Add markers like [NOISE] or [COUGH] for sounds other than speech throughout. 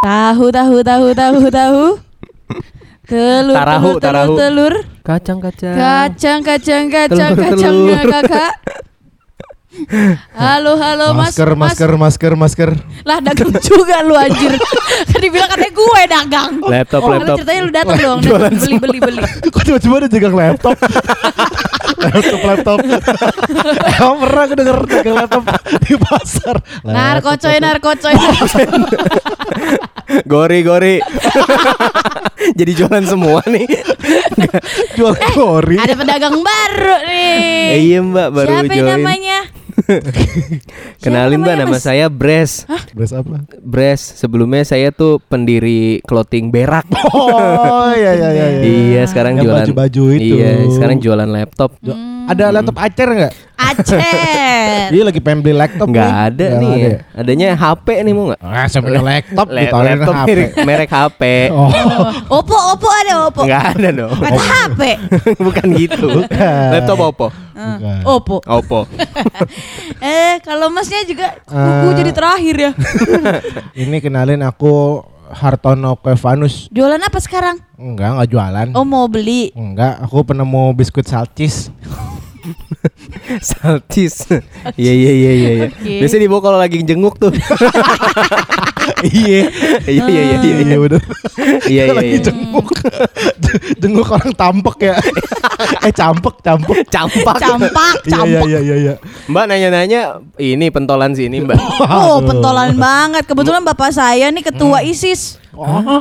Tahu tahu tahu tahu tahu. Telur Tarahu, telur tarahu. telur telur. Kacang-kacang. Kacang kacang kacang Telur, kacang telur. nggak, kakak. Halo halo mas masker, mas. masker, masker, masker. Lah dagang juga lu anjir. [LAUGHS] kan dibilang katanya gue dagang. Laptop, oh, laptop. Ceritanya lu datang dong. Beli beli beli. Kok tiba-tiba ada jagang laptop? [LAUGHS] laptop, laptop. [LAUGHS] Emang pernah aku denger jagang laptop di pasar. Narkocoy narkocoy. [LAUGHS] Gori, gori. [LAUGHS] Jadi jualan semua nih. Jual gori. Ada pedagang baru nih. Eh, iya mbak, baru Siapa join. namanya? [LAUGHS] Kenalin mbak, nama Mas? saya Bres. Beres apa? Bres. Sebelumnya saya tuh pendiri clothing berak. [LAUGHS] Oh iya iya iya. iya. Iya, sekarang Yang jualan baju-baju itu. Iya, sekarang jualan laptop. Ada laptop Acer nggak? Aceh. Iya lagi pengen beli laptop Nggak nih. ada Nggak nih. ada ya. Adanya HP nih mau nggak? Ah, saya punya laptop ditawarin laptop HP. merek, merek HP. Oh, Oppo Oppo ada Oppo. Nggak ada dong. Kata HP. [LAUGHS] Bukan gitu. Bukan. Laptop Oppo. bukan. Oppo. Oppo. [LAUGHS] Eh, kalau masnya juga Eh. gue jadi terakhir ya. [LAUGHS] Ini kenalin aku Hartono Kevanus. Jualan apa sekarang? Enggak, enggak jualan. Oh, mau beli. Enggak, aku penemu biskuit salcis. [LAUGHS] Saltis. Iya iya iya iya. iya. Biasanya dibawa kalau lagi jenguk tuh. [LAUGHS] Iya. Iya iya iya iya. Iya bener. Iya iya Lagi iya. jenguk. [LAUGHS] jenguk orang tampek ya. eh campek, campek. Campak. Campak, Iya iya campak. iya iya iya. Mbak nanya-nanya ini pentolan sini Mbak. Oh, pentolan banget. Kebetulan bapak saya nih ketua ISIS. Oh,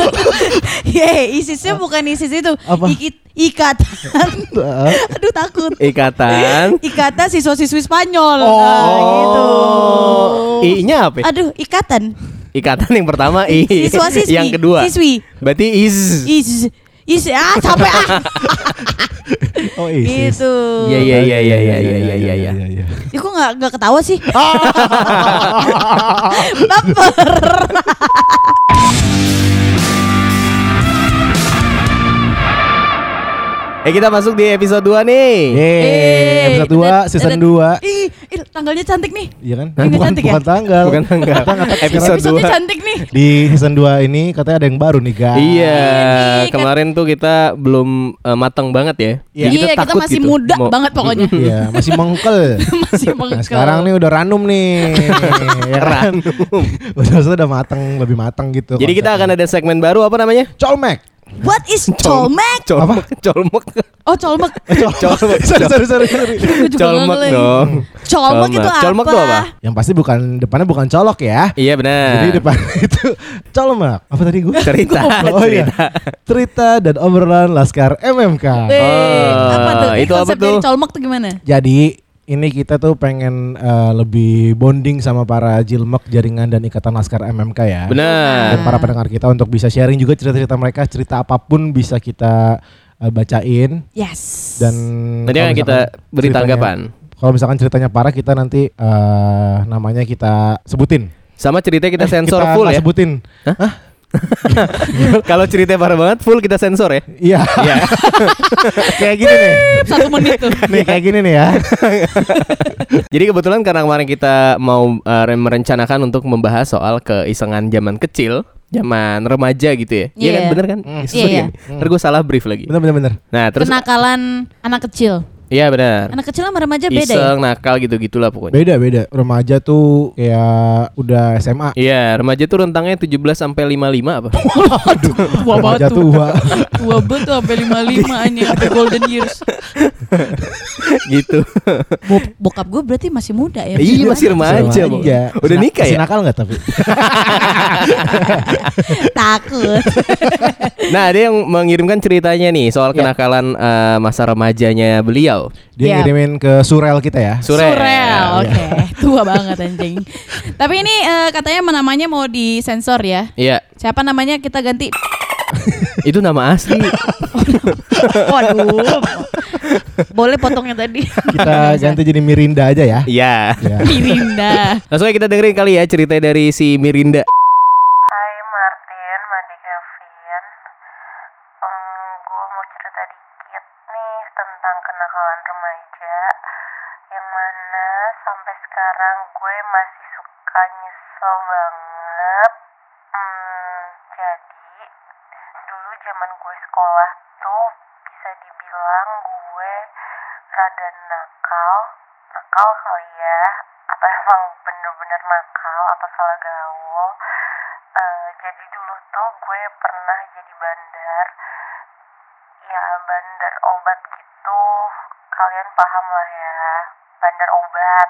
[LAUGHS] Ye, ISISnya bukan ISIS itu. Apa? Ikit, ikatan. [LAUGHS] Aduh takut. Ikatan. Ikatan siswa-siswi Spanyol. Oh. Nah, gitu. I-nya apa? Aduh, ikatan. Ikatan yang pertama I. Siswa-siswi. Yang kedua. Siswi. Berarti is. Is. Is. Ah, capek ah. [LAUGHS] Oh, ISIS. gitu. Iya iya iya iya iya iya iya iya. iya. Ya, kok nggak nggak ketawa sih? [LAUGHS] Baper. Eh kita masuk di episode 2 nih. Yeay, episode 2, season 2. Ih, tanggalnya cantik nih. Iya kan? Ini bukan, cantik ya? bukan tanggal. Bukan tanggal. Kita tahu Episode sekarang Episode dua. cantik nih. Di season 2 ini katanya ada yang baru nih, guys. Iya, Ini kan- kemarin tuh kita belum eh, matang banget ya. Iya. Jadi Iya, kita masih gitu. muda Mau- banget pokoknya. [LAUGHS] Iya, masih mengkel. [LAUGHS] masih Nah, mengkel. sekarang nih udah ranum nih. [LAUGHS] ya kan? udah sudah matang, lebih matang gitu. Jadi kita akan ada segmen baru apa namanya? colmek. What is colmek? Colmek. Colmek. Oh, colmek. Colmek. sorry, sorry, sorry, Colmek dong. Colmek itu apa? Colmek apa? Yang pasti bukan depannya bukan colok ya. Iya benar. Jadi depan [LAUGHS] itu colmek. Apa tadi gue? cerita. Oh iya. cerita. Cerita dan obrolan Laskar MMK. Eh, Oh, apa tuh? Ini itu apa tuh? colmek tuh gimana? Jadi ini kita tuh pengen eh, lebih bonding sama para jilmek jaringan dan ikatan Laskar MMK ya. Benar. Dan para pendengar kita untuk bisa sharing juga cerita-cerita mereka, cerita apa pun bisa kita eh, bacain Yes. dan Nanti akan kita beri tanggapan. Kalau misalkan ceritanya parah kita nanti eh, namanya kita sebutin. Sama cerita kita Eh, sensor kita full ya. Sebutin. [LAUGHS] Kalau ceritanya parah banget full kita sensor ya. Iya. Iya. [LAUGHS] kayak gini nih. Satu menit tuh. Nih kayak gini nih ya. [LAUGHS] Jadi kebetulan karena kemarin kita mau uh, merencanakan untuk membahas soal keisengan zaman kecil, zaman remaja gitu ya. Iya kan Iya. bener kan? Hmm. Sorry Iya, kan? Ntar gue salah brief lagi. Bener bener bener. Nah, terus Kenakalan anak kecil. Iya benar. Anak kecil sama remaja beda ya? Iseng, nakal gitu-gitulah pokoknya. Beda beda. Remaja tuh kayak udah SMA. Iya, remaja tuh rentangnya 17 sampai 55 apa? [LAUGHS] Tua Remaja banget tuh. tua. Tua banget tuh sampai 55 anjing sampai golden years. [LAUGHS] [LAUGHS] gitu. Bo- bokap gue berarti masih muda ya. Iya, masih remaja. Remaja. Udah Sena- nikah masih ya? nakal nggak tapi? [LAUGHS] Takut. [LAUGHS] Nah, ada yang mengirimkan ceritanya nih soal Iya. kenakalan eh, masa remajanya beliau. Dia Iya. ngirimin ke surel kita ya. Surel. Surel, oke. Tua banget anjing. Tapi ini eh, katanya namanya mau disensor ya. Iya, Siapa namanya kita ganti? Itu nama asli. [LAUGHS] Waduh. Boleh potongnya tadi. Kita ganti jadi Mirinda aja ya. Iya. Ya. Mirinda. Langsung aja kita dengerin kali ya cerita dari si Mirinda. Hai Martin, Madi Kevin um, Gue mau cerita dikit nih tentang kenakalan remaja Yang mana sampai sekarang gue masih suka nyesel banget Hmm, zaman gue sekolah tuh bisa dibilang gue rada nakal nakal kali ya. Atau emang bener-bener nakal atau salah gaul? Eh, jadi dulu tuh gue pernah jadi bandar. Ya bandar obat gitu. Kalian paham lah ya bandar obat.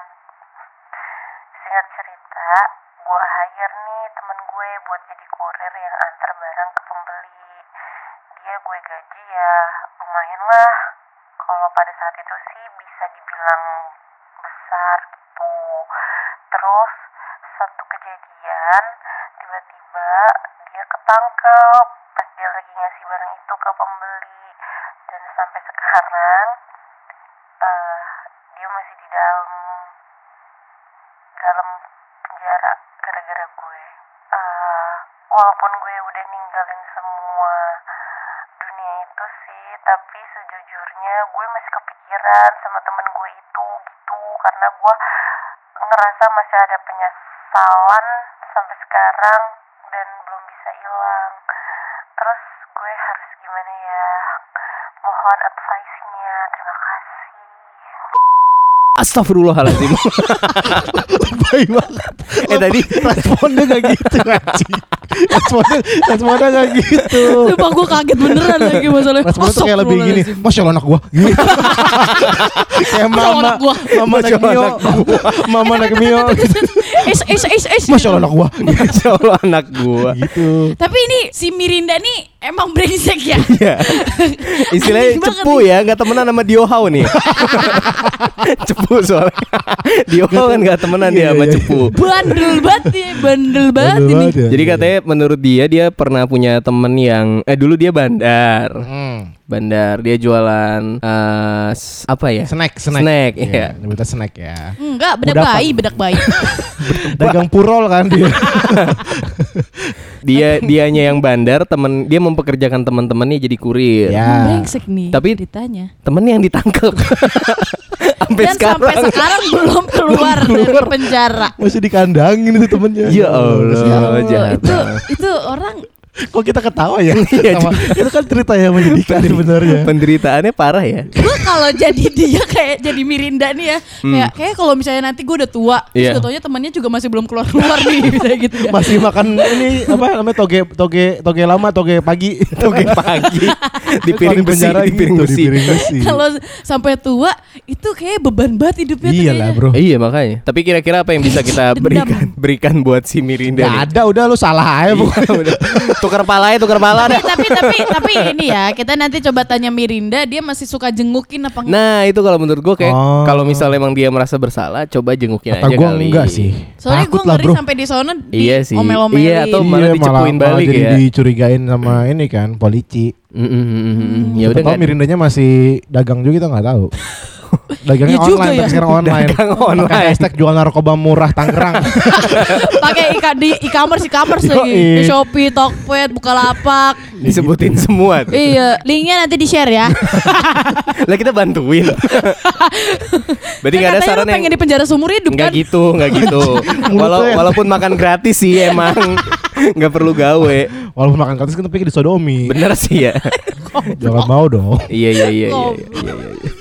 Singkat cerita gue hire nih temen gue buat jadi kurir yang antar barang ke pembeli dia gue gaji ya lumayan lah. Kalau pada saat itu sih bisa dibilang besar gitu. Terus satu kejadian tiba-tiba dia ketangkep. Pas dia lagi ngasih barang itu ke pembeli. Dan sampai sekarang eh dia masih di dalam dalam penjara gara-gara gue. Eh, walaupun gue udah ninggalin semua dunia itu sih tapi sejujurnya gue masih kepikiran sama temen gue itu gitu karena gue ngerasa masih ada penyesalan sampai sekarang dan belum bisa hilang terus gue harus gimana ya mohon advice-nya terima kasih Astagfirullahaladzim. [LAUGHS] Baik banget. eh tadi Responnya gak gitu anjing. Responnya, responnya gak gitu. Sumpah gue kaget beneran lagi masalahnya. Responnya tuh kayak lebih gini. Masya Allah anak gua. Gitu. kayak mama, anak mama Allah mio. [LAUGHS] Mama naik mio. Es es es es. Masya Allah anak gua. [LAUGHS] Masya Allah anak gua. Gitu. Tapi ini si Mirinda nih emang brengsek ya. Iya. [LAUGHS] Istilahnya cepu nih. ya, nggak temenan sama Dio Hao nih. cepu soalnya. Dio Hao kan nggak temenan dia Iya, sama iya. cepu. Bandel banget nih, bandel banget ini. ya. Jadi katanya menurut dia dia pernah punya temen yang eh dulu dia bandar. Hmm. Bandar dia jualan eh, s- apa ya? Snack, snack. Snack, Iya, iya. nyebutnya snack ya. Enggak, bedak bayi, bedak bayi. [LAUGHS] Dagang purol kan dia. [LAUGHS] Dia dianya yang bandar, temen dia mempekerjakan teman-temannya jadi kurir. Ya. Brengsek nih Tapi- ditanya. Temennya yang ditangkap. [LAUGHS] sampai Dan sekarang. sampai sekarang belum keluar dari keluar. penjara. Masih dikandangin itu temennya. Ya Allah, Ya Allah, jahat. itu itu orang Kok kita ketawa ya? [LAUGHS] Iya, Sama- itu kan cerita yang menyedihkan sebenarnya. Penderitaannya parah ya. gue kalau jadi dia kayak jadi Mirinda nih ya kayak kayak kalau misalnya nanti gue udah tua Iya. terus taunya temannya juga masih belum keluar keluar nih [LAUGHS] kayak gitu ya Masih makan ini apa namanya toge toge toge lama toge pagi [LAUGHS] Toge pagi di piring besi, penjara di piring gitu, besi. Di piring besi. kalau sampai tua itu kayak beban banget hidupnya tuh Iya lah bro. Iya makanya. Tapi kira-kira apa yang bisa kita berikan berikan buat si Mirinda Gak ada udah lu salah aja pokoknya. Tukar pala ya, tukar pala tapi, tapi tapi tapi ini ya kita nanti coba tanya Mirinda dia masih suka jengukin apa enggak Nah itu kalau menurut gue kayak Oh. kalau misalnya emang dia merasa bersalah, coba jengukin Kata aja gua kali. enggak sih. soalnya gue ngeri bro. sampai di sono di Iya sih. omel-omelin Iya, atau malah Iya, dicepuin balik jadi ya. dicurigain sama ini kan polisi. Mm, mm, mm, mm, mm. Ya udah Mirindanya masih dagang juga kita nggak tahu. [LAUGHS] [LAUGHS] Dagangnya Iya juga online, ya. sekarang online. Dagang Pakai online. hashtag jual narkoba murah Tangerang. [LAUGHS] pakai ika di e-commerce e-commerce lagi di Shopee, Tokped, Bukalapak. disebutin semua. tuh. iya, linknya nanti di share ya. [LAUGHS] Lah kita bantuin. Berarti nggak ada saran yang pengen di penjara seumur hidup Nggak kan? gitu, nggak gitu. Walau, Mulutnya. walaupun makan gratis sih emang nggak perlu gawe. Walaupun makan gratis kan tapi disodomi. Bener sih ya. [LAUGHS] Jangan mau dong. Iya iya iya iya. iya, iya, iya.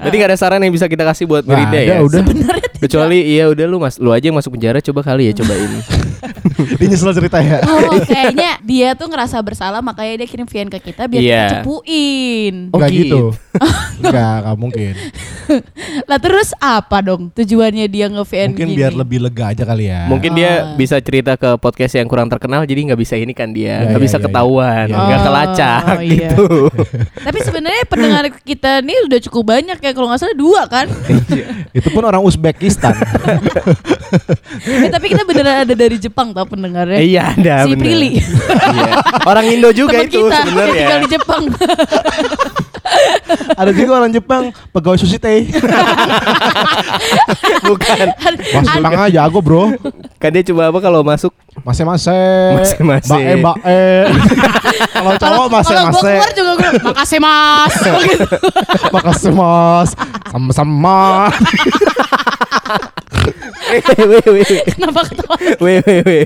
Berarti nggak ada saran yang bisa kita kasih buat ada, ya. udah. Sebenarnya Kecuali iya udah lu mas, lu aja yang masuk penjara coba kali ya cobain. [LAUGHS] [LAUGHS] Dia nyesel cerita ya. Oh, kayaknya dia tuh ngerasa bersalah makanya dia kirim VN ke kita biar Iya. kita cepuin. Oh, Enggak gitu. gitu. Enggak, enggak mungkin. [LAUGHS] [LAUGHS] Lah terus apa dong tujuannya dia nge-VN Mungkin gini? biar lebih lega aja kali ya. Mungkin Ah. dia bisa cerita ke podcast yang kurang terkenal jadi nggak bisa ini kan dia, Ya, nggak ya, bisa ya, ya. ketahuan, Ya. nggak Oh, kelacak iya. gitu. Tapi sebenarnya pendengar kita nih udah cukup banyak ya kalau nggak salah dua kan. Itu pun orang Uzbekistan. Eh, tapi kita beneran ada dari Jepang tau pendengarnya. Eh, iya ada si bener. Prilly. Iya. Orang Indo juga Teman itu sebenarnya. tinggal di Jepang. [LAUGHS] Ada juga orang Jepang pegawai sushi teh. [LAUGHS] Bukan. Mas Jepang aja jago bro. Kan dia coba apa kalau masuk Mase mase. Mase-mase. Bae bae. [LAUGHS] Kalau cowok mase Kalau gue keluar juga gue makasih mas. [LAUGHS] Makasih mas. Sama sama. Weh weh weh. Kenapa ketawa? Weh weh weh.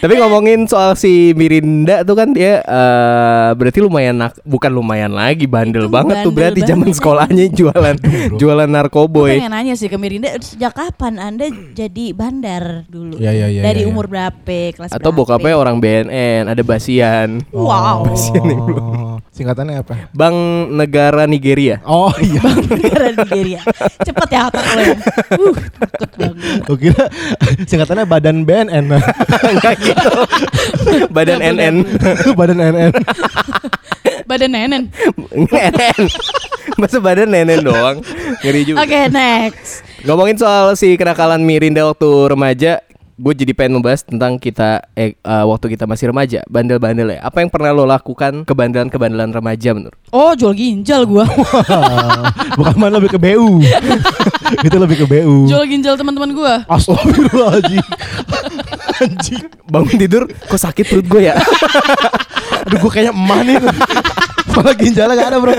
Tapi ngomongin soal si Mirinda tuh kan dia eh, berarti lumayan nak bukan lumayan lagi bandel Itu banget tuh bandel berarti zaman sekolahnya [LAUGHS] jualan jualan narkoboy. pengen nanya sih ke Mirinda sejak kapan anda jadi bandar dulu? Iya, iya, iya, Dari iya, iya. umur berapa? Kelas Atau berapa? bokapnya orang BNN, ada Basian. Wow. Oh, singkatannya apa? Bank Negara Nigeria. Oh [LAUGHS] iya. Negara Nigeria. Cepet ya otak lo ya. [LAUGHS] Uh, takut banget. Kira singkatannya Badan BNN. Enggak. [LAUGHS] Badan NN. badan NN. Badan nenen. NN. Masa badan nenen doang. Ngeri juga. Oke, next. Ngomongin soal si kenakalan Mirinda waktu remaja, gue jadi pengen membahas tentang kita eh, eh, waktu kita masih remaja, bandel-bandel ya. Apa yang pernah lo lakukan kebandelan-kebandelan remaja menurut? Oh, jual ginjal gua. [LAUGHS] Bukan mana lebih ke BU. [LAUGHS] Itu lebih ke BU. jual ginjal teman-teman gua. Astagfirullahaladzim. Anjing. Bangun tidur, kok sakit perut gue ya? Aduh gue kayaknya emah nih. [LAUGHS] Malah ginjalnya gak ada bro.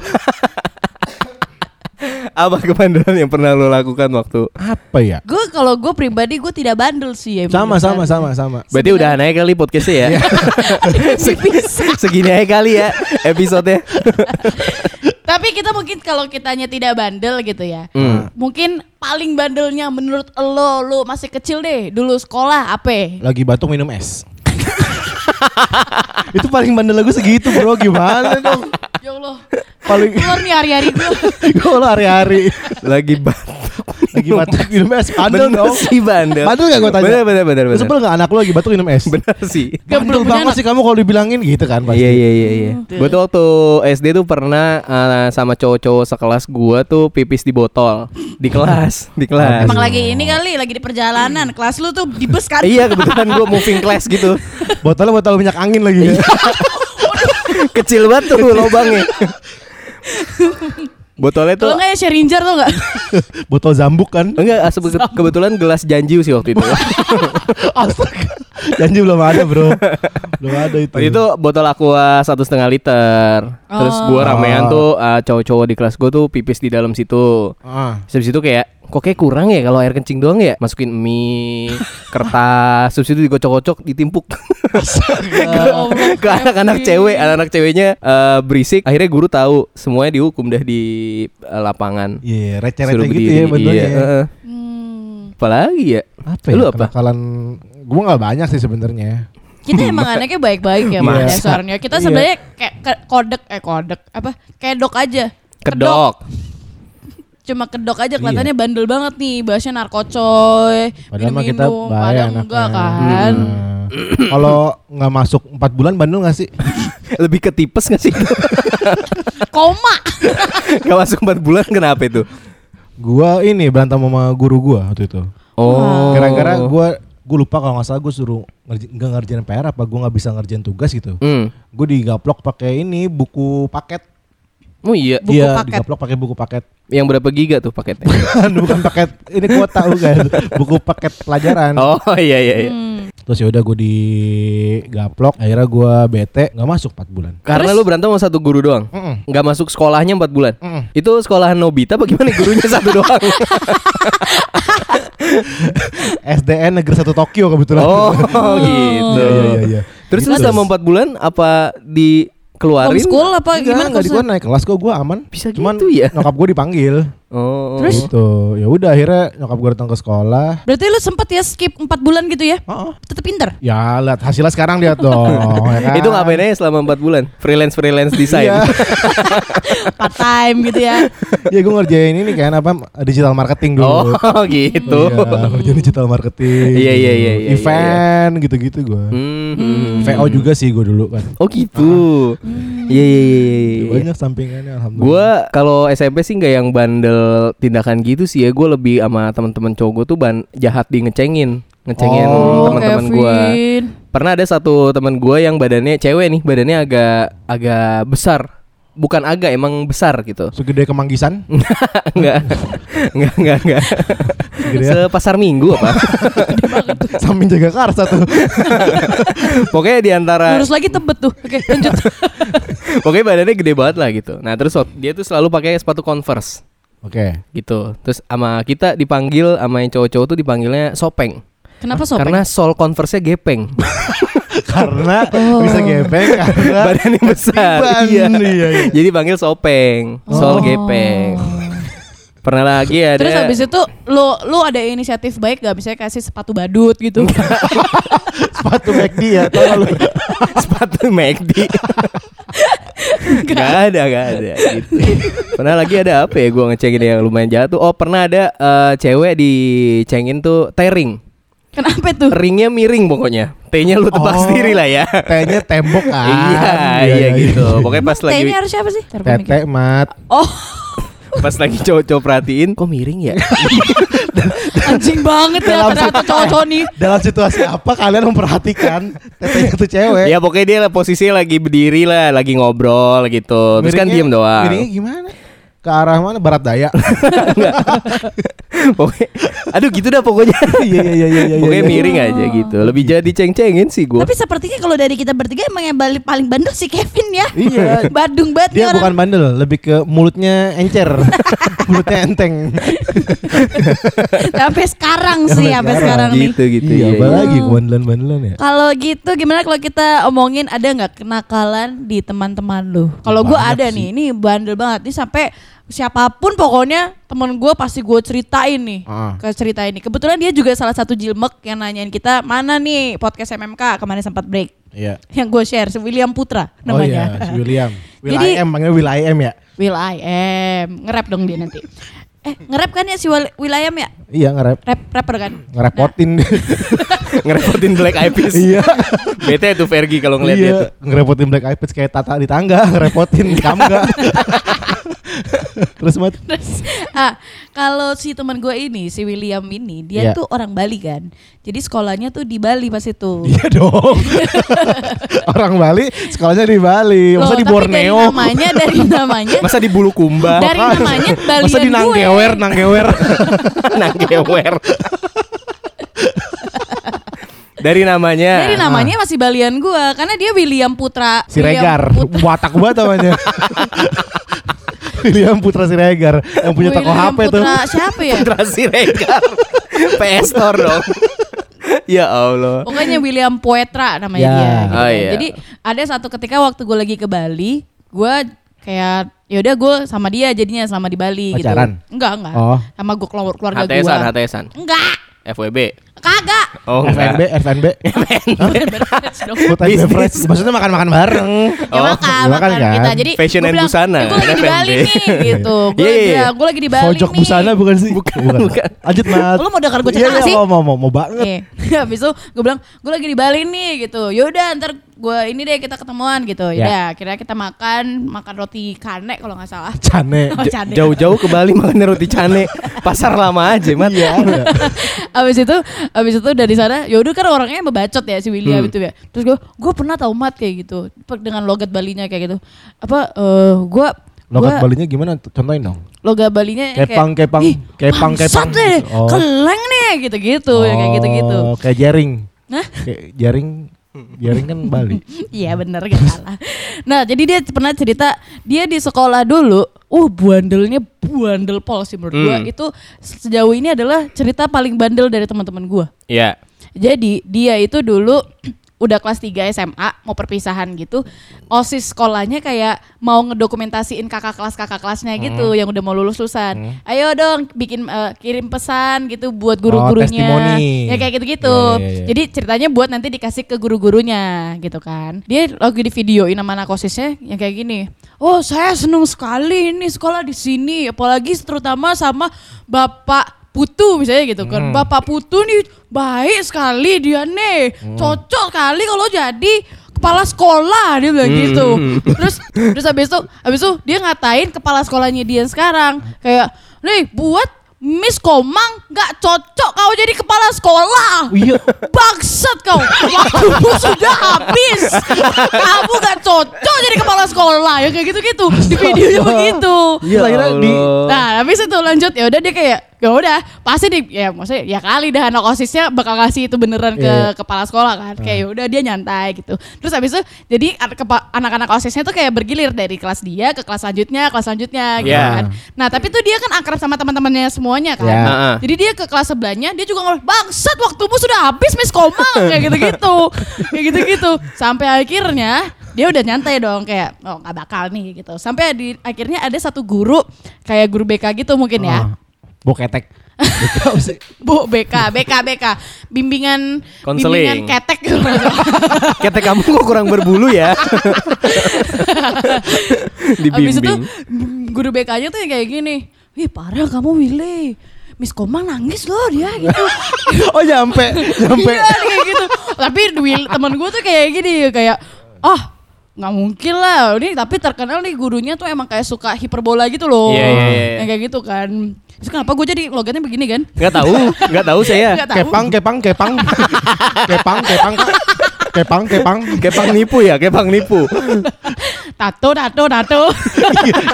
Apa kebandelan yang pernah lo lakukan waktu? Apa ya? Gue kalau gue pribadi gue tidak bandel sih ya. Sama sama sama sama. Berarti udah naik kali podcastnya ya? [LAUGHS] Segi- Segini aja kali ya episodenya. [LAUGHS] Tapi kita mungkin kalau kitanya tidak bandel gitu ya. Hmm. Mungkin paling bandelnya menurut lo, lo masih kecil deh, dulu sekolah apa? Lagi batuk minum es. [LAUGHS] Itu paling bandel lagu segitu bro Gimana dong Ya Allah. Paling Keluar nih hari-hari gue. [LAUGHS] Gue hari-hari Lagi batuk. Lagi batuk minum es Bandel dong sih bandel. Bandel gak gue tanya Bener bener bener bener. sebel gak anak lu lagi batuk minum es Bener sih. Bandel Belum banget sih kamu kalau dibilangin gitu kan pasti Iya iya iya iya. Gue tuh waktu SD tuh pernah eh, sama cowok-cowok sekelas gua tuh pipis di botol di kelas, di kelas. Emang lagi ini kali, lagi di perjalanan. Kelas lu tuh di bus kan? Iya kebetulan gua moving class gitu. Botolnya botol minyak angin lagi ya [LAUGHS] [LAUGHS] Kecil banget tuh lubangnya. Botolnya tuh Kalau nggak ya tuh nggak? Botol zambuk kan enggak asal kebetulan gelas janjiu sih waktu itu. [LAUGHS] Astaga [LAUGHS] Janji belum ada bro Belum ada itu Waktu itu botol aqua satu setengah liter. Terus gua Oh. ramean tuh eh, cowok-cowok di kelas gua tuh pipis di dalam situ. ah. Terus habis itu kayak kok kayak kurang ya kalau air kencing doang ya masukin mie [LAUGHS] kertas terus itu digocok-gocok ditimpuk [LAUGHS] ke anak-anak cewek anak-anak ceweknya eh, berisik akhirnya guru tahu semuanya dihukum dah di eh, lapangan Iya receh-receh Suruh gitu ya iya, ya. heeh. Hmm. apalagi ya Apa ya Lu apa? Kenakalan Gue gak banyak sih sebenarnya Kita [LAUGHS] emang anaknya baik-baik ya Pak Iya. dasarnya. Kita Iya. sebenarnya kayak ke- kodek eh kodek apa? Kedok aja. kedok Cuma kedok aja kelihatannya bandel banget nih, bahasnya narkocoy. Padahal mah kita bahaya padahal anaknya. enggak kan. Hmm. [CLEARS THROAT] Kalau nggak masuk 4 bulan bandel gak sih? [LAUGHS] lebih ke tipes gak sih [LAUGHS] Koma. Gak masuk 4 bulan kenapa itu Gua ini berantem sama guru gua waktu itu. oh Gara-gara gua gue lupa kalau nggak salah gue suruh nggak ngerjain PR apa gue nggak bisa ngerjain tugas gitu. hmm. Gue digaplok pakai ini buku paket. oh iya Buku Iya, paket. digaplok pakai buku paket. yang berapa giga tuh paketnya [LAUGHS] Bukan paket ini kuota bukan. [LAUGHS] Buku paket pelajaran. oh iya iya, iya. Hmm. Terus ya udah gue digaplok. Akhirnya gue bete nggak masuk 4 bulan. karena lu berantem sama satu guru doang Mm-mm. nggak masuk sekolahnya 4 bulan Mm-mm. Itu sekolahan Nobita bagaimana gurunya satu doang? [LAUGHS] [LAUGHS] SDN Negeri Satu Tokyo kebetulan. oh [LAUGHS] gitu. Iya iya iya. Terus lu Gitu. selama 4 bulan apa dikeluarin? Homeschool apa Enggak, gimana enggak di gua naik kelas kok gue aman. Bisa Cuman gitu ya? nyokap gue dipanggil. Oh. Terus? Gitu. Ya udah akhirnya nyokap gue datang ke sekolah. Berarti lu sempet ya skip 4 bulan gitu ya? Oh, Tetep pinter. Ya lihat hasilnya sekarang lihat dong. [LAUGHS] ya kan? Itu ngapain aja selama 4 bulan? Freelance freelance desain. Iya. [LAUGHS] Part time gitu ya. ya gue ngerjain ini kan apa digital marketing dulu. [LAUGHS] Oh, gitu. Iya, ngerjain digital marketing. Iya, iya, iya, iya, Event gitu-gitu gue. Hmm, hmm. VO juga sih gue dulu kan. Oh gitu. Iya iya iya. iya, iya. Banyak sampingannya alhamdulillah. Gua kalau SMP sih nggak yang bandel tindakan gitu sih ya. Gue lebih sama teman-teman cowok gue tuh ban jahat di ngecengin, ngecengin Oh, teman-teman gue. Pernah ada satu teman gue yang badannya cewek nih, badannya agak agak besar. Bukan agak, emang besar gitu. [LAUGHS] segede kemanggisan. enggak. enggak, enggak, enggak. Segede ya. Sepasar minggu apa? [LAUGHS] Samping jaga karsa tuh. pokoknya di antara Lurus lagi tebet tuh. Oke, lanjut. [LAUGHS] pokoknya badannya gede banget lah gitu. Nah, terus dia tuh selalu pakai sepatu Converse Oke. gitu. Terus sama kita dipanggil sama yang cowok-cowok tuh dipanggilnya sopeng. Kenapa sopeng? Karena sol Converse-nya gepeng. Karena Oh. bisa gepeng karena Badan yang besar. Iya. Iya, iya. Jadi panggil sopeng, Oh. sol gepeng. Pernah lagi ada Terus habis itu lu lu ada inisiatif baik gak misalnya kasih sepatu badut gitu. [LAUGHS] sepatu McD ya tau lu [LAUGHS] sepatu McD. gak ada, gak ada gitu. Pernah lagi ada apa ya gua ngecengin yang lumayan jatuh. Oh, pernah ada eh, cewek dicengin tuh tairing. Kenapa tuh? Ringnya miring pokoknya. T-nya lu tebak Oh. sendiri lah ya. T-nya tembok kan iya, iya gitu. Pokoknya pas lagi T-nya harus siapa sih? Tete mat Oh, pas lagi cowok-cowok perhatiin kok miring ya? [LAUGHS] anjing banget ya Dalam ternyata cowok-cowok nih. [LAUGHS] Dalam situasi apa kalian memperhatikan Tetenya tuh cewek ya pokoknya dia lah posisinya lagi berdiri lah, lagi ngobrol gitu. Terus kan Miringnya- diem doang. Miringnya gimana? Ke arah mana? Barat daya [LAUGHS] [LAUGHS] Pokoknya, aduh gitu dah pokoknya. [LAUGHS] Iya iya iya iya iya, Pokoknya iya. miring aja gitu. Lebih jadi ceng-cengin sih gue. Tapi sepertinya kalau dari kita bertiga emang yang balik paling bandel si Kevin ya. Iya. [LAUGHS] Badung banget Dia orang. bukan bandel, lebih ke mulutnya encer Mulutnya enteng Sampai sekarang sih, Sampai sampai sekarang. sekarang nih. gitu gitu. Iya, iya, apa iya. lagi kebandelan-bandelan ya? Kalau gitu gimana kalau kita omongin ada nggak kenakalan di teman-teman lu? Kalau gue ada sih. nih, ini bandel banget nih sampai siapa pun pokoknya temen gue pasti gue ceritain nih Ah. ke cerita ini. Kebetulan dia juga salah satu jilmek yang nanyain kita mana nih podcast MMK kemarin sempat break. Iya Yang gue share si William Putra Oh namanya. iya, si [LAUGHS] William Will Jadi- I am, panggilnya Will I am ya? Will I am nge-rap dong dia nanti. Eh nge-rap kan ya si Will Will I am ya? Iya nge-rap Rap rapper kan? Ngerepotin [LAUGHS] Ngerepotin Black Eyed Peas. Iya Bete tuh Fergie kalau ngeliat dia Iya, tuh. ngerepotin Black Eyed Peas kayak tata di tangga, [LAUGHS] ngerepotin kamu enggak. Terus mat, Terus ah kalau si teman gue ini si William ini dia Iya. tuh orang Bali kan. Jadi sekolahnya tuh di Bali pas itu. iya dong. [LAUGHS] Orang Bali, sekolahnya di Bali, Loh, masa di Borneo? Dari namanya dari [LAUGHS] namanya Masa di Bulukumba? dari namanya Balian Masa di gue. Nanggewer, Nanggewer. Dari namanya. Dari namanya masih Balian gue karena dia William Putra. William Siregar, Putra- watak banget namanya. [LAUGHS] William Putra Siregar yang punya toko William HP tuh. Putra siapa ya? Putra Siregar. PS Store dong. ya Allah. Pokoknya William Poetra namanya Ya. dia. gitu Oh, kan. iya. Jadi ada satu ketika waktu gue lagi ke Bali, gue kayak yaudah gue sama dia jadinya selama di Bali Pacaran? gitu. Enggak enggak. Oh. Sama gue keluar keluarga gue. HTSan, HTSan. Enggak. FWB. Kagak. Oh, FNB. FNB. Dong. Food and Bisnis. beverage. Maksudnya makan-makan bareng. Ya Oh, makan, makan makan kan? kita. Jadi Fashion and bilang, busana, "Eh, Gue lagi di FNB." Bali nih gitu. [LAUGHS] Gue Iya, lagi, iya. gue lagi di Bali Pojok nih. busana bukan sih? Bukan, bukan. Lanjut, Mat. Lu mau dengar gua Iya, cerita iya, sih? Mau, mau, mau, mau banget. [LAUGHS] Habis itu gue bilang gue lagi di Bali nih gitu. Yaudah ntar gue ini deh kita ketemuan gitu. Ya. Yaudah akhirnya kita makan makan roti kane kalau nggak salah. Cane. [LAUGHS] Oh, cane. Jauh-jauh ke Bali makan roti cane. Pasar lama aja, Mat. Iya. [LAUGHS] abis itu abis itu dari sana yaudah kan orangnya membacot ya si William Hmm. itu ya. Terus gue gue pernah tau mat kayak gitu dengan logat Balinya kayak gitu. Apa eh gue Logat Balinya gimana? Contohin dong. logat Balinya Kepang, kayak, kepang, "Ih, kepang, kepang." deh, Oh. keleng nih gitu-gitu ya kayak gitu-gitu. Oh, Kayak jaring. Nah, Kayak jaring. Jaring kan Bali. [LAUGHS] Iya bener gak salah. Nah jadi dia pernah cerita dia di sekolah dulu, uh bandelnya bandel pol sih menurut gua Hmm. itu sejauh ini adalah cerita paling bandel dari teman-teman gua. Iya. Jadi dia itu dulu udah kelas 3 SMA mau perpisahan gitu osis sekolahnya kayak mau ngedokumentasiin kakak kelas kakak kelasnya Hmm. gitu yang udah mau lulus lulusan ayo dong bikin eh, kirim pesan gitu buat guru-gurunya testimoni. ya kayak gitu-gitu Iya, iya, iya. jadi ceritanya buat nanti dikasih ke guru-gurunya gitu kan dia lagi di videoin sama anak osisnya yang kayak gini oh saya seneng sekali nih sekolah di sini apalagi terutama sama bapak Putu misalnya gitu kan. Hmm. Bapak Putu nih baik sekali dia nih. Hmm. Cocok kali kalau jadi kepala sekolah dia bilang Hmm. gitu. [LAUGHS] Terus terus habis itu habis itu dia ngatain kepala sekolahnya dia sekarang kayak, "Nih, buat Miss Komang nggak cocok kau jadi kepala sekolah. Iya. Bangsat kau. Waktumu sudah habis. Kamu nggak cocok jadi kepala sekolah. Ya kayak gitu-gitu. Di videonya begitu. Iya, di Allah. Nah, habis itu lanjut ya udah dia kayak ya udah pasti di ya maksudnya ya kali dah anak osisnya bakal ngasih itu beneran ke Iya, iya. kepala sekolah kan. Kayak ya udah dia nyantai gitu. Terus habis itu jadi anak-anak osisnya tuh kayak bergilir dari kelas dia ke kelas selanjutnya kelas selanjutnya gitu Iya. kan. Nah tapi tuh dia kan akrab sama teman-temannya semuanya kan. Iya. Heeh. jadi dia ke kelas sebelahnya dia juga ngomong bangsat waktumu sudah habis Miss Komang [LAUGHS] kayak gitu-gitu. Kayak gitu-gitu. Sampai akhirnya dia udah nyantai dong kayak oh nggak bakal nih gitu. Sampai di akhirnya ada satu guru kayak guru BK gitu mungkin ya. Ah, Apa sih? Bu BK, BK, BK, bimbingan Konseling. bimbingan ketek gitu. [LAUGHS] Ketek kamu kok kurang berbulu ya? Habis itu Dibimbing. guru BK-nya tuh kayak gini. Wih parah kamu Willy. Miss Komang nangis loh dia gitu. [LAUGHS] Oh nyampe, nyampe. Iya kayak gitu. Tapi Will teman gue tuh kayak gini kayak ah nggak mungkin lah ini tapi terkenal nih gurunya tuh emang kayak suka hiperbola gitu loh Iya, iya, iya. yang kayak gitu kan terus kenapa gue jadi logatnya begini kan Nggak tahu, nggak tahu saya. Nggak tahu. Kepang, kepang, kepang. [LAUGHS] kepang, kepang. Kepang, kepang. Kepang nipu ya, kepang nipu. tato tato tato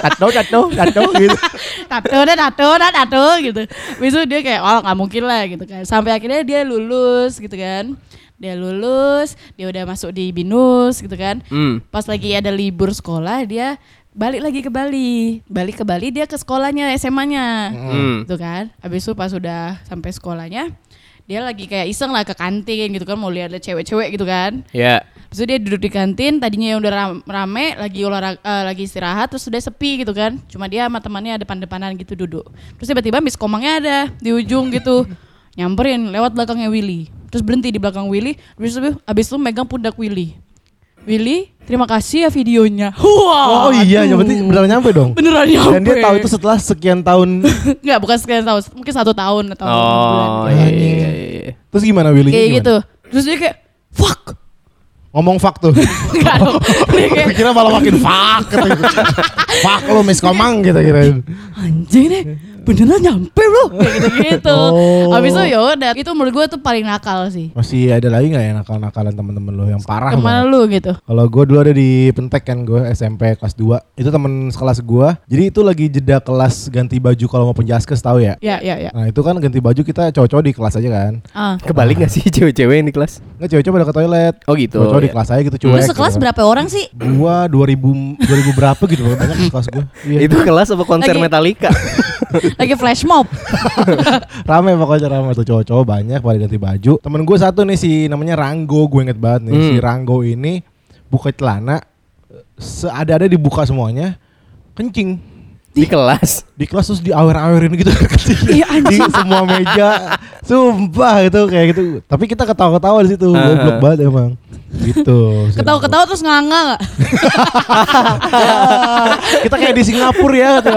Tato, tato, tato gitu. tato dah tato dah tato gitu. Habis itu dia kayak oh nggak mungkin lah gitu kan. Sampai akhirnya dia lulus gitu kan. Dia lulus, dia udah masuk di BINUS gitu kan. Hmm. Pas lagi ada libur sekolah dia balik lagi ke Bali. Balik ke Bali dia ke sekolahnya SMA-nya. Hmm. Gitu kan. Habis itu pas sudah sampai sekolahnya dia lagi kayak iseng lah ke kantin gitu kan mau lihat ada cewek-cewek gitu kan. Ya. Terus dia duduk di kantin, tadinya yang udah ram- rame, lagi olahraga, eh, lagi istirahat, terus udah sepi gitu kan. Cuma dia sama temannya depan-depanan gitu duduk. Terus tiba-tiba Miss Komangnya ada di ujung gitu. [LAUGHS] Nyamperin lewat belakangnya Willy. Terus berhenti di belakang Willy, terus abis, abis itu megang pundak Willy. Willy, terima kasih ya videonya. Wah, Oh iya, ya berarti beneran nyampe dong. Beneran nyampe. Dan dia tahu itu setelah sekian tahun. [LAUGHS] Enggak, bukan sekian tahun, mungkin satu tahun atau bulan. Oh gitu. iya, iya, iya, iya. Terus gimana Willy? Kayak gitu. Terus dia kayak, fuck. Ngomong fuck tuh. [LAUGHS] Enggak dong. Dia kayak, [LAUGHS] Kira malah makin fuck gitu. fuck lu Miss Komang gitu kirain. anjing nih beneran nyampe bro [LAUGHS] kayak gitu gitu Oh. habis itu ya udah itu menurut gue tuh paling nakal sih Masih ada lagi nggak ya nakal-nakalan temen-temen lo yang parah ke mana banget? lu gitu Kalau gue dulu ada di Pentek kan gue SMP kelas 2 Itu temen sekelas gue Jadi itu lagi jeda kelas ganti baju kalau mau penjaskes tahu ya ya ya ya Nah itu kan ganti baju kita cowok-cowok di kelas aja kan ah Kebalik gak sih [LAUGHS] cewek-cewek yang di kelas? Nggak cewek-cewek pada ke toilet Oh gitu. Cowok-cowok di iya. kelas aja gitu lu cuek sekelas gitu kan. berapa orang sih Gua 2000 2000 berapa gitu banyak di kelas gue [LAUGHS] Iya. Itu kelas apa konser Lagi- Metallica? Lagi flash mob. [LAUGHS] Rame pokoknya rame tuh. Cowok-cowok banyak pada ganti baju. Temen gue satu nih si namanya Ranggo. Gue inget banget nih Hmm. si Ranggo ini buka celana seada-ada dibuka semuanya kencing di kelas. di kelas terus diawer-awerin gitu [LAUGHS] Iya, di semua meja sumpah gitu kayak gitu tapi kita ketawa-ketawa di situ Ah. goblok banget emang gitu ketawa-ketawa terus nganga nggak [LAUGHS] kita kayak di Singapura ya gitu.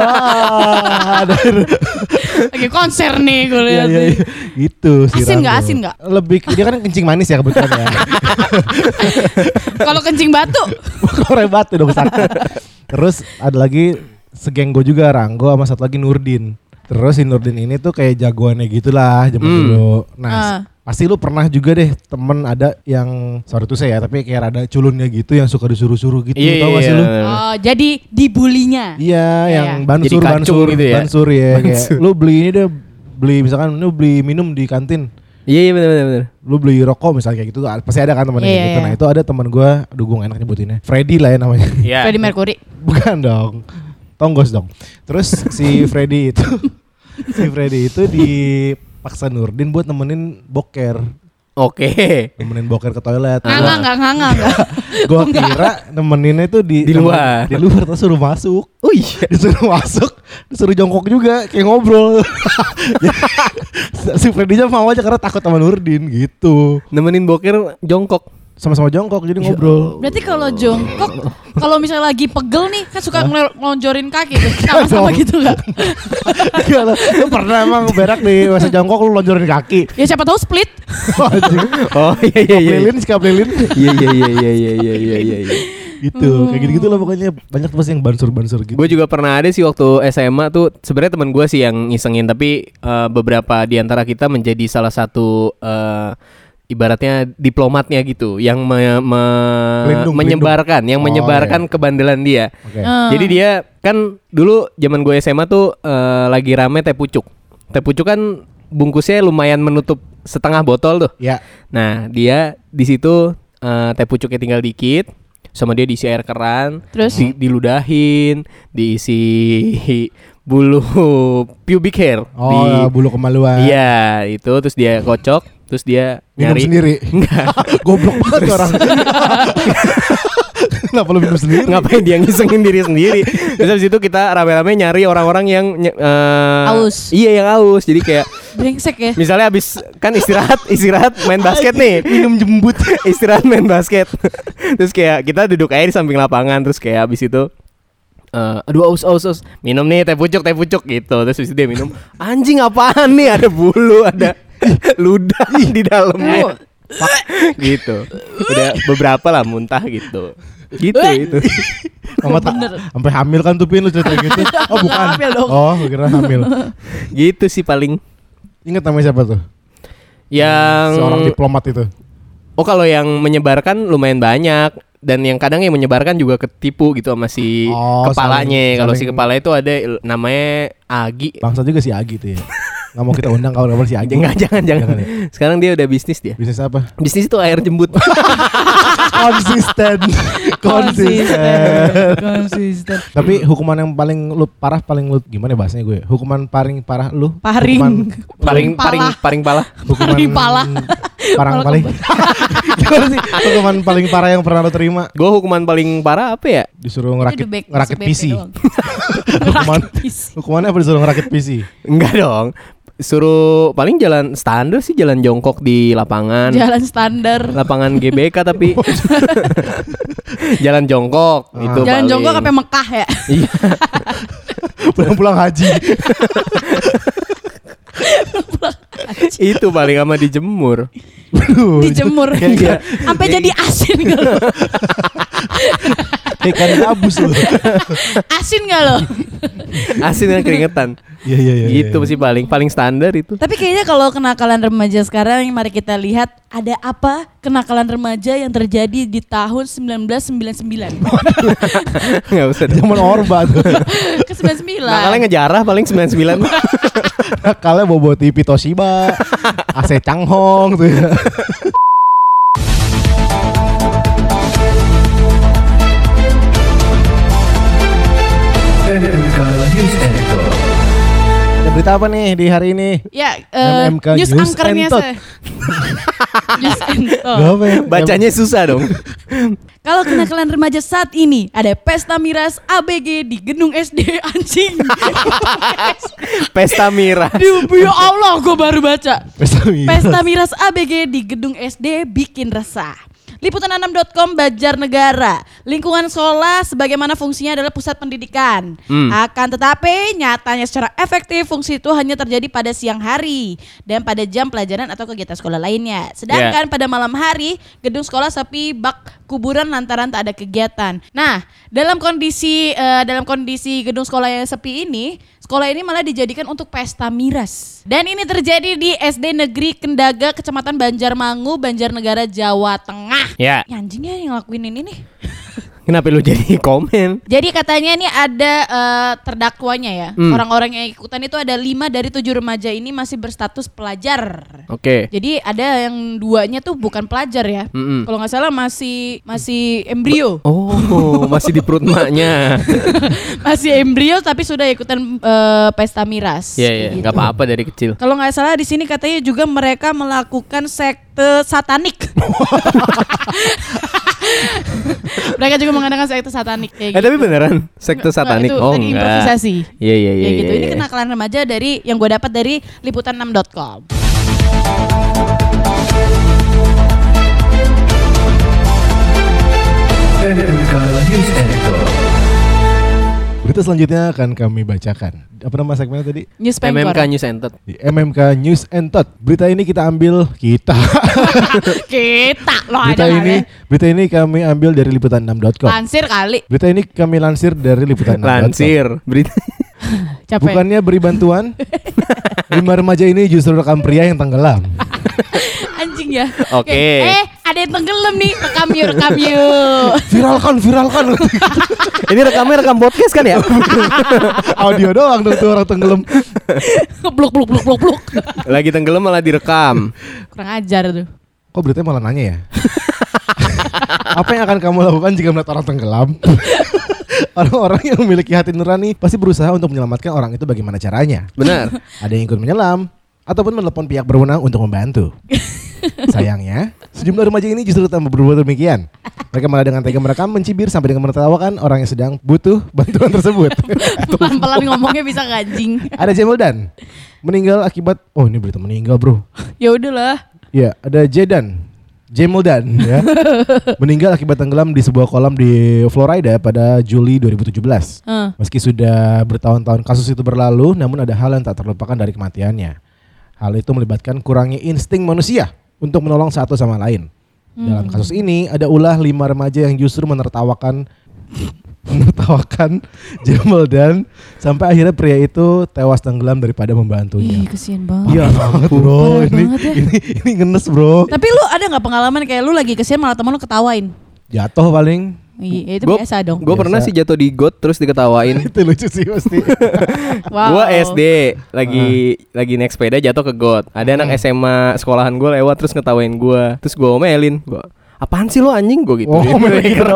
Lagi konser nih gue Iya, lihat iya, nih. iya. gitu si Asin nggak, asin nggak? lebih dia kan kencing manis ya kebetulan ya [LAUGHS] kalau kencing batu Korek batu dong sakit. Terus ada lagi segeng gue juga Ranggo sama satu lagi Nurdin. Terus si Nurdin ini tuh kayak jagoannya gitulah zaman Hmm. dulu. Nah, Ah. pasti lu pernah juga deh temen ada yang sorry tuh saya tapi kayak ada culunnya gitu yang suka disuruh-suruh gitu. Iya, Tau gak sih iya. lu? oh jadi dibulinya Iya, yang iya. bansur Jadi bansur gitu ya? bansur ya kayak Bansur. lu beli ini deh beli misalkan lu beli minum di kantin Iya iya benar benar lu beli rokok misalnya kayak gitu pasti ada kan temen Iya, kayak gitu iya. nah itu ada temen gue aduh gue gak enak nyebutinnya Freddy lah ya namanya Iya. Freddie Mercury Bukan dong. Tonggos dong. Terus si [LAUGHS] Freddy itu si Freddy itu dipaksa Nurdin buat nemenin boker. Oke. Nemenin boker ke toilet. nganga nggak nganga nggak [LAUGHS] Gua kira nemeninnya itu di Di luar. Di luar terus suruh masuk. Oh iya. Disuruh masuk, disuruh jongkok juga kayak ngobrol. [LAUGHS] si Freddy nya mau aja karena takut sama Nurdin gitu. Nemenin boker jongkok. Sama-sama jongkok jadi ngobrol. Berarti kalau jongkok, kalau misalnya lagi pegel nih, kan suka ngel- ngelonjorin kaki [LAUGHS] tuh. Sama-sama gitu nggak? Kalau lu pernah emang berak di masa jongkok lu lonjorin kaki. Ya siapa tahu split. Anjing. Oh iya iya iya. Lilin, sikap lilin. Iya iya iya iya iya iya iya iya. iya. gitu kayak gitu gitu lah pokoknya banyak tuh pasti yang bansur bansur gitu Gue juga pernah ada sih waktu SMA tuh sebenarnya teman gue sih yang ngisengin tapi eh, beberapa di antara kita menjadi salah satu eh, ibaratnya diplomatnya gitu yang me- me- Pelindung, menyebarkan yang Oh, menyebarkan kebandelan dia. oke Eh. Jadi dia kan dulu zaman gue SMA tuh eh, lagi rame teh pucuk. teh pucuk kan bungkusnya lumayan menutup setengah botol tuh. Ya. Nah, dia di situ eh, teh pucuknya tinggal dikit sama dia diisi air keran, Terus? di- diludahin, diisi [LAUGHS] bulu [LAUGHS] pubic hair. Oh, di- bulu kemaluan. Iya, itu terus dia kocok, terus dia Minum nyari sendiri. [LAUGHS] [LAUGHS] Goblok banget orang. [LAUGHS] Kenapa lu minum sendiri? ngapain dia ngisengin diri sendiri. Terus habis itu kita rame-rame nyari orang-orang yang ny- eh, Aus. Iya, yang aus. Jadi kayak Brengsek ya. misalnya habis kan istirahat, istirahat main basket nih. minum jembut. istirahat main basket. terus kayak kita duduk aja di samping lapangan terus kayak habis itu eh aduh aus aus aus minum nih teh pucuk teh pucuk gitu terus habis itu dia minum anjing apaan nih ada bulu ada [LAUGHS] ludah di dalamnya gitu udah beberapa lah muntah gitu gitu itu [LAUGHS] Mama tak sampai hamil kan tuh Pin lu cerita gitu. [LAUGHS] Oh, bukan. Hamil dong. Oh, kira hamil. gitu sih paling Ingat namanya siapa tuh? yang Seorang diplomat itu. oh kalau yang menyebarkan lumayan banyak dan yang kadang yang menyebarkan juga ketipu gitu sama si Oh, kepalanya kalau si kepala itu ada namanya Agi Bangsa juga si Agi tuh ya. Nggak mau kita undang kalau si Agi. Jangan, jangan, jangan. Jangan ya? Sekarang dia udah bisnis dia. Bisnis apa? Bisnis itu air jembut. [LAUGHS] Konsisten. Konsisten. Konsisten. Tapi hukuman yang paling lu parah paling lu gimana ya bahasanya gue? Hukuman paling parah lu? Paring. Hukuman, paling Pala. paling paling pala. hukuman Paling pala. Parang paling. Gimana sih? Hukuman paling parah yang pernah lu terima Gue hukuman paling parah apa ya? disuruh ngerakit back- ngerakit PC. [LAUGHS] Hukuman Ngerakit PC. hukumannya apa disuruh ngerakit PC? Enggak dong. Suruh paling jalan standar sih jalan jongkok di lapangan. Jalan standar. Lapangan GBK tapi [LAUGHS] jalan jongkok itu Jalan paling. jongkok sampai Mekah ya. Iya. [LAUGHS] Pulang-pulang haji. [LAUGHS] itu paling sama dijemur. Dijemur. Kayak- Sampai jadi asin lo? Kayak ikan gabus lu. Asin gak lo? Asin dan keringetan. Iya iya iya. gitu iya. sih paling paling standar itu. Tapi kayaknya kalau kenakalan remaja sekarang mari kita lihat ada apa kenakalan remaja yang terjadi di tahun 1999. Enggak [LAUGHS] usah. deh. Zaman Orba tuh. [LAUGHS] Ke 99. Nah, kalian ngejarah paling 99. Kalian bawa TV Toshiba, [LAUGHS] AC Changhong tuh ya. Ada berita apa nih di hari ini? Ya, eh, MMK [LAUGHS] news, Entot. saya. news Entot. Ya? Bacanya susah dong. [LAUGHS] Kalau kenakalan remaja saat ini ada pesta miras ABG di gedung SD anjing. [LAUGHS] Pesta Mira. Duh, ya Allah, gue baru baca. Pesta miras. Pesta miras ABG di gedung SD bikin resah. Liputan6.com Banjarnegara. Lingkungan sekolah sebagaimana fungsinya adalah pusat pendidikan. Hmm. Akan tetapi nyatanya secara efektif fungsi itu hanya terjadi pada siang hari Dan pada jam pelajaran atau kegiatan sekolah lainnya. Sedangkan pada malam hari gedung sekolah sepi bak kuburan lantaran tak ada kegiatan. Nah dalam kondisi eh, dalam kondisi gedung sekolah yang sepi ini Sekolah ini malah dijadikan untuk pesta miras. Dan ini terjadi di SD Negeri Kendaga, Kecamatan Banjarmangu, Banjarnegara, Jawa Tengah. Ya. Ya, anjingnya yang ngelakuin ini nih. Kenapa lu jadi [LAUGHS] komen? Jadi katanya ini ada eh, terdakwanya ya. Hmm. Orang-orang yang ikutan itu ada lima dari tujuh remaja ini masih berstatus pelajar. Oke. Jadi ada yang duanya tuh bukan pelajar ya. Mm-mm. Kalau nggak salah masih masih embrio. [LAUGHS] Oh, masih di perut maknya. [LAUGHS] masih embrio tapi sudah ikutan eh, pesta miras. Iya, Kayak iya, gitu. nggak apa-apa dari kecil. Kalau nggak salah di sini katanya juga mereka melakukan sekte satanik. mereka juga mengadakan sekte satanik kayak Eh gitu. tapi beneran sekte satanik? itu oh tadi enggak. improvisasi. Iya iya iya. ya gitu. iya, Ini iya. kenakalan remaja dari yang gue dapat dari liputan6.com. Berita selanjutnya akan kami bacakan. Apa nama segmennya tadi? News MMK. News Entot. Di MMK News Entot. Berita ini kita ambil kita. [LAUGHS] Kita loh berita ada ini berita ini kami ambil dari liputan6.com. lansir kali. Berita ini kami lansir dari liputan6.com. Lansir. Berita. [LAUGHS] Capek. Bukannya beri bantuan, [LAUGHS] lima remaja ini justru rekam pria yang tenggelam. Anjing ya. Oke. Eh, ada yang tenggelam nih. Rekam yuk, rekam yuk. Viralkan, viralkan. Ini rekamnya rekam podcast kan ya? Audio doang dong tuh orang tenggelam. bluk bluk bluk bluk bluk. Lagi tenggelam malah direkam. Kurang ajar tuh. Kok beritanya malah nanya ya? Apa yang akan kamu lakukan jika melihat orang tenggelam? Orang-orang yang memiliki hati nurani pasti berusaha untuk menyelamatkan orang itu bagaimana caranya. Benar. Ada yang ikut menyelam ataupun menelepon pihak berwenang untuk membantu. [LAUGHS] Sayangnya, sejumlah remaja ini justru tak berbuat demikian. Mereka malah dengan tega merekam, mencibir sampai dengan menertawakan orang yang sedang butuh bantuan tersebut. [LAUGHS] Pelan-pelan ngomongnya bisa gajing. ada Jemeldan meninggal akibat oh ini berita meninggal bro. Ya udahlah. Ya, ada Jedan Jemeldan ya. [LAUGHS] meninggal akibat tenggelam di sebuah kolam di Florida pada Juli 2017. Eh, Meski sudah bertahun-tahun kasus itu berlalu, namun ada hal yang tak terlupakan dari kematiannya. Hal itu melibatkan kurangnya insting manusia untuk menolong satu sama lain. Dalam kasus ini ada ulah lima remaja yang justru menertawakan [LAUGHS] menertawakan Jamal dan sampai akhirnya pria itu tewas tenggelam daripada membantunya. Ih, kesian banget. Iya banget bro, ini, banget ya. ini ini ngenes bro. Tapi lu ada nggak pengalaman kayak lu lagi kesian malah temen lu ketawain? Jatuh paling Iya, itu Gua- biasa dong. Gue pernah sih jatuh di got terus diketawain. [LAUGHS] itu lucu sih pasti. [LAUGHS] Wow. Gua SD lagi lagi naik sepeda jatuh ke got. Ada anak SMA sekolahan gue lewat terus ngetawain gua. Terus gua omelin. Gua apaan sih lo anjing gua gitu. Oh, omelin keren.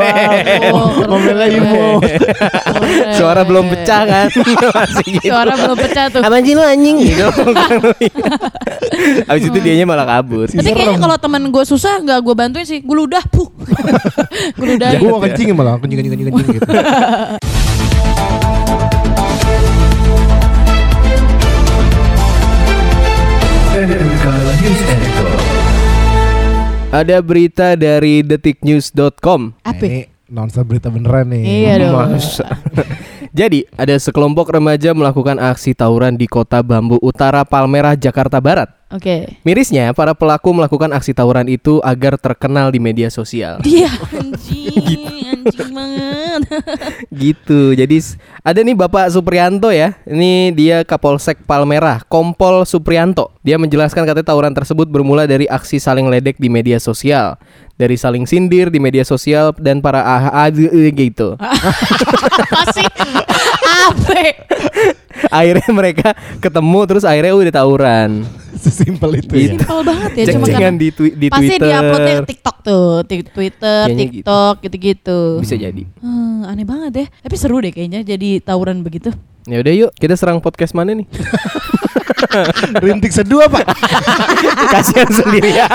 Oh, keren. Omelnya. Keren. Suara belum pecah kan. [LAUGHS] Masih gitu. Suara belum pecah tuh. Apaan sih lo anjing [LAUGHS] gitu. Abis itu dianya malah kabur. Tapi kayaknya kalau temen gue susah nggak gue bantuin sih, gue ludah, puh. [LAUGHS] gue ludah. Gue mau kencing malah kencing kencing kencing kencing gitu. Ada berita dari detiknews.com. Apa? Ini nonstop berita beneran nih. Iya dong. [LAUGHS] Jadi, ada sekelompok remaja melakukan aksi tawuran di kota Bambu Utara, Palmerah, Jakarta Barat. Oke. Mirisnya, para pelaku melakukan aksi tawuran itu agar terkenal di media sosial. Dia anjing, [LAUGHS] anjing banget. [LAUGHS] gitu. Jadi ada nih Bapak Suprianto ya. Ini dia Kapolsek Palmerah, Kompol Suprianto. Dia menjelaskan katanya tawuran tersebut bermula dari aksi saling ledek di media sosial. Dari saling sindir di media sosial dan para AHA gitu. [LAUGHS] Apa sih? Apa? [LAUGHS] akhirnya mereka ketemu terus akhirnya udah tawuran. Sesimpel itu ya. Simpel banget ya, cuma kan di, twi- di pasti Twitter. diuploadnya TikTok tuh, Tik- Twitter, Kayaknya gitu. TikTok, gitu-gitu. Bisa jadi. Hmm, aneh banget deh. Tapi seru deh kayaknya jadi tawuran begitu. Ya udah yuk, kita serang podcast mana nih? [LAUGHS] Rintik seduh apa? [LAUGHS] Kasihan sendirian.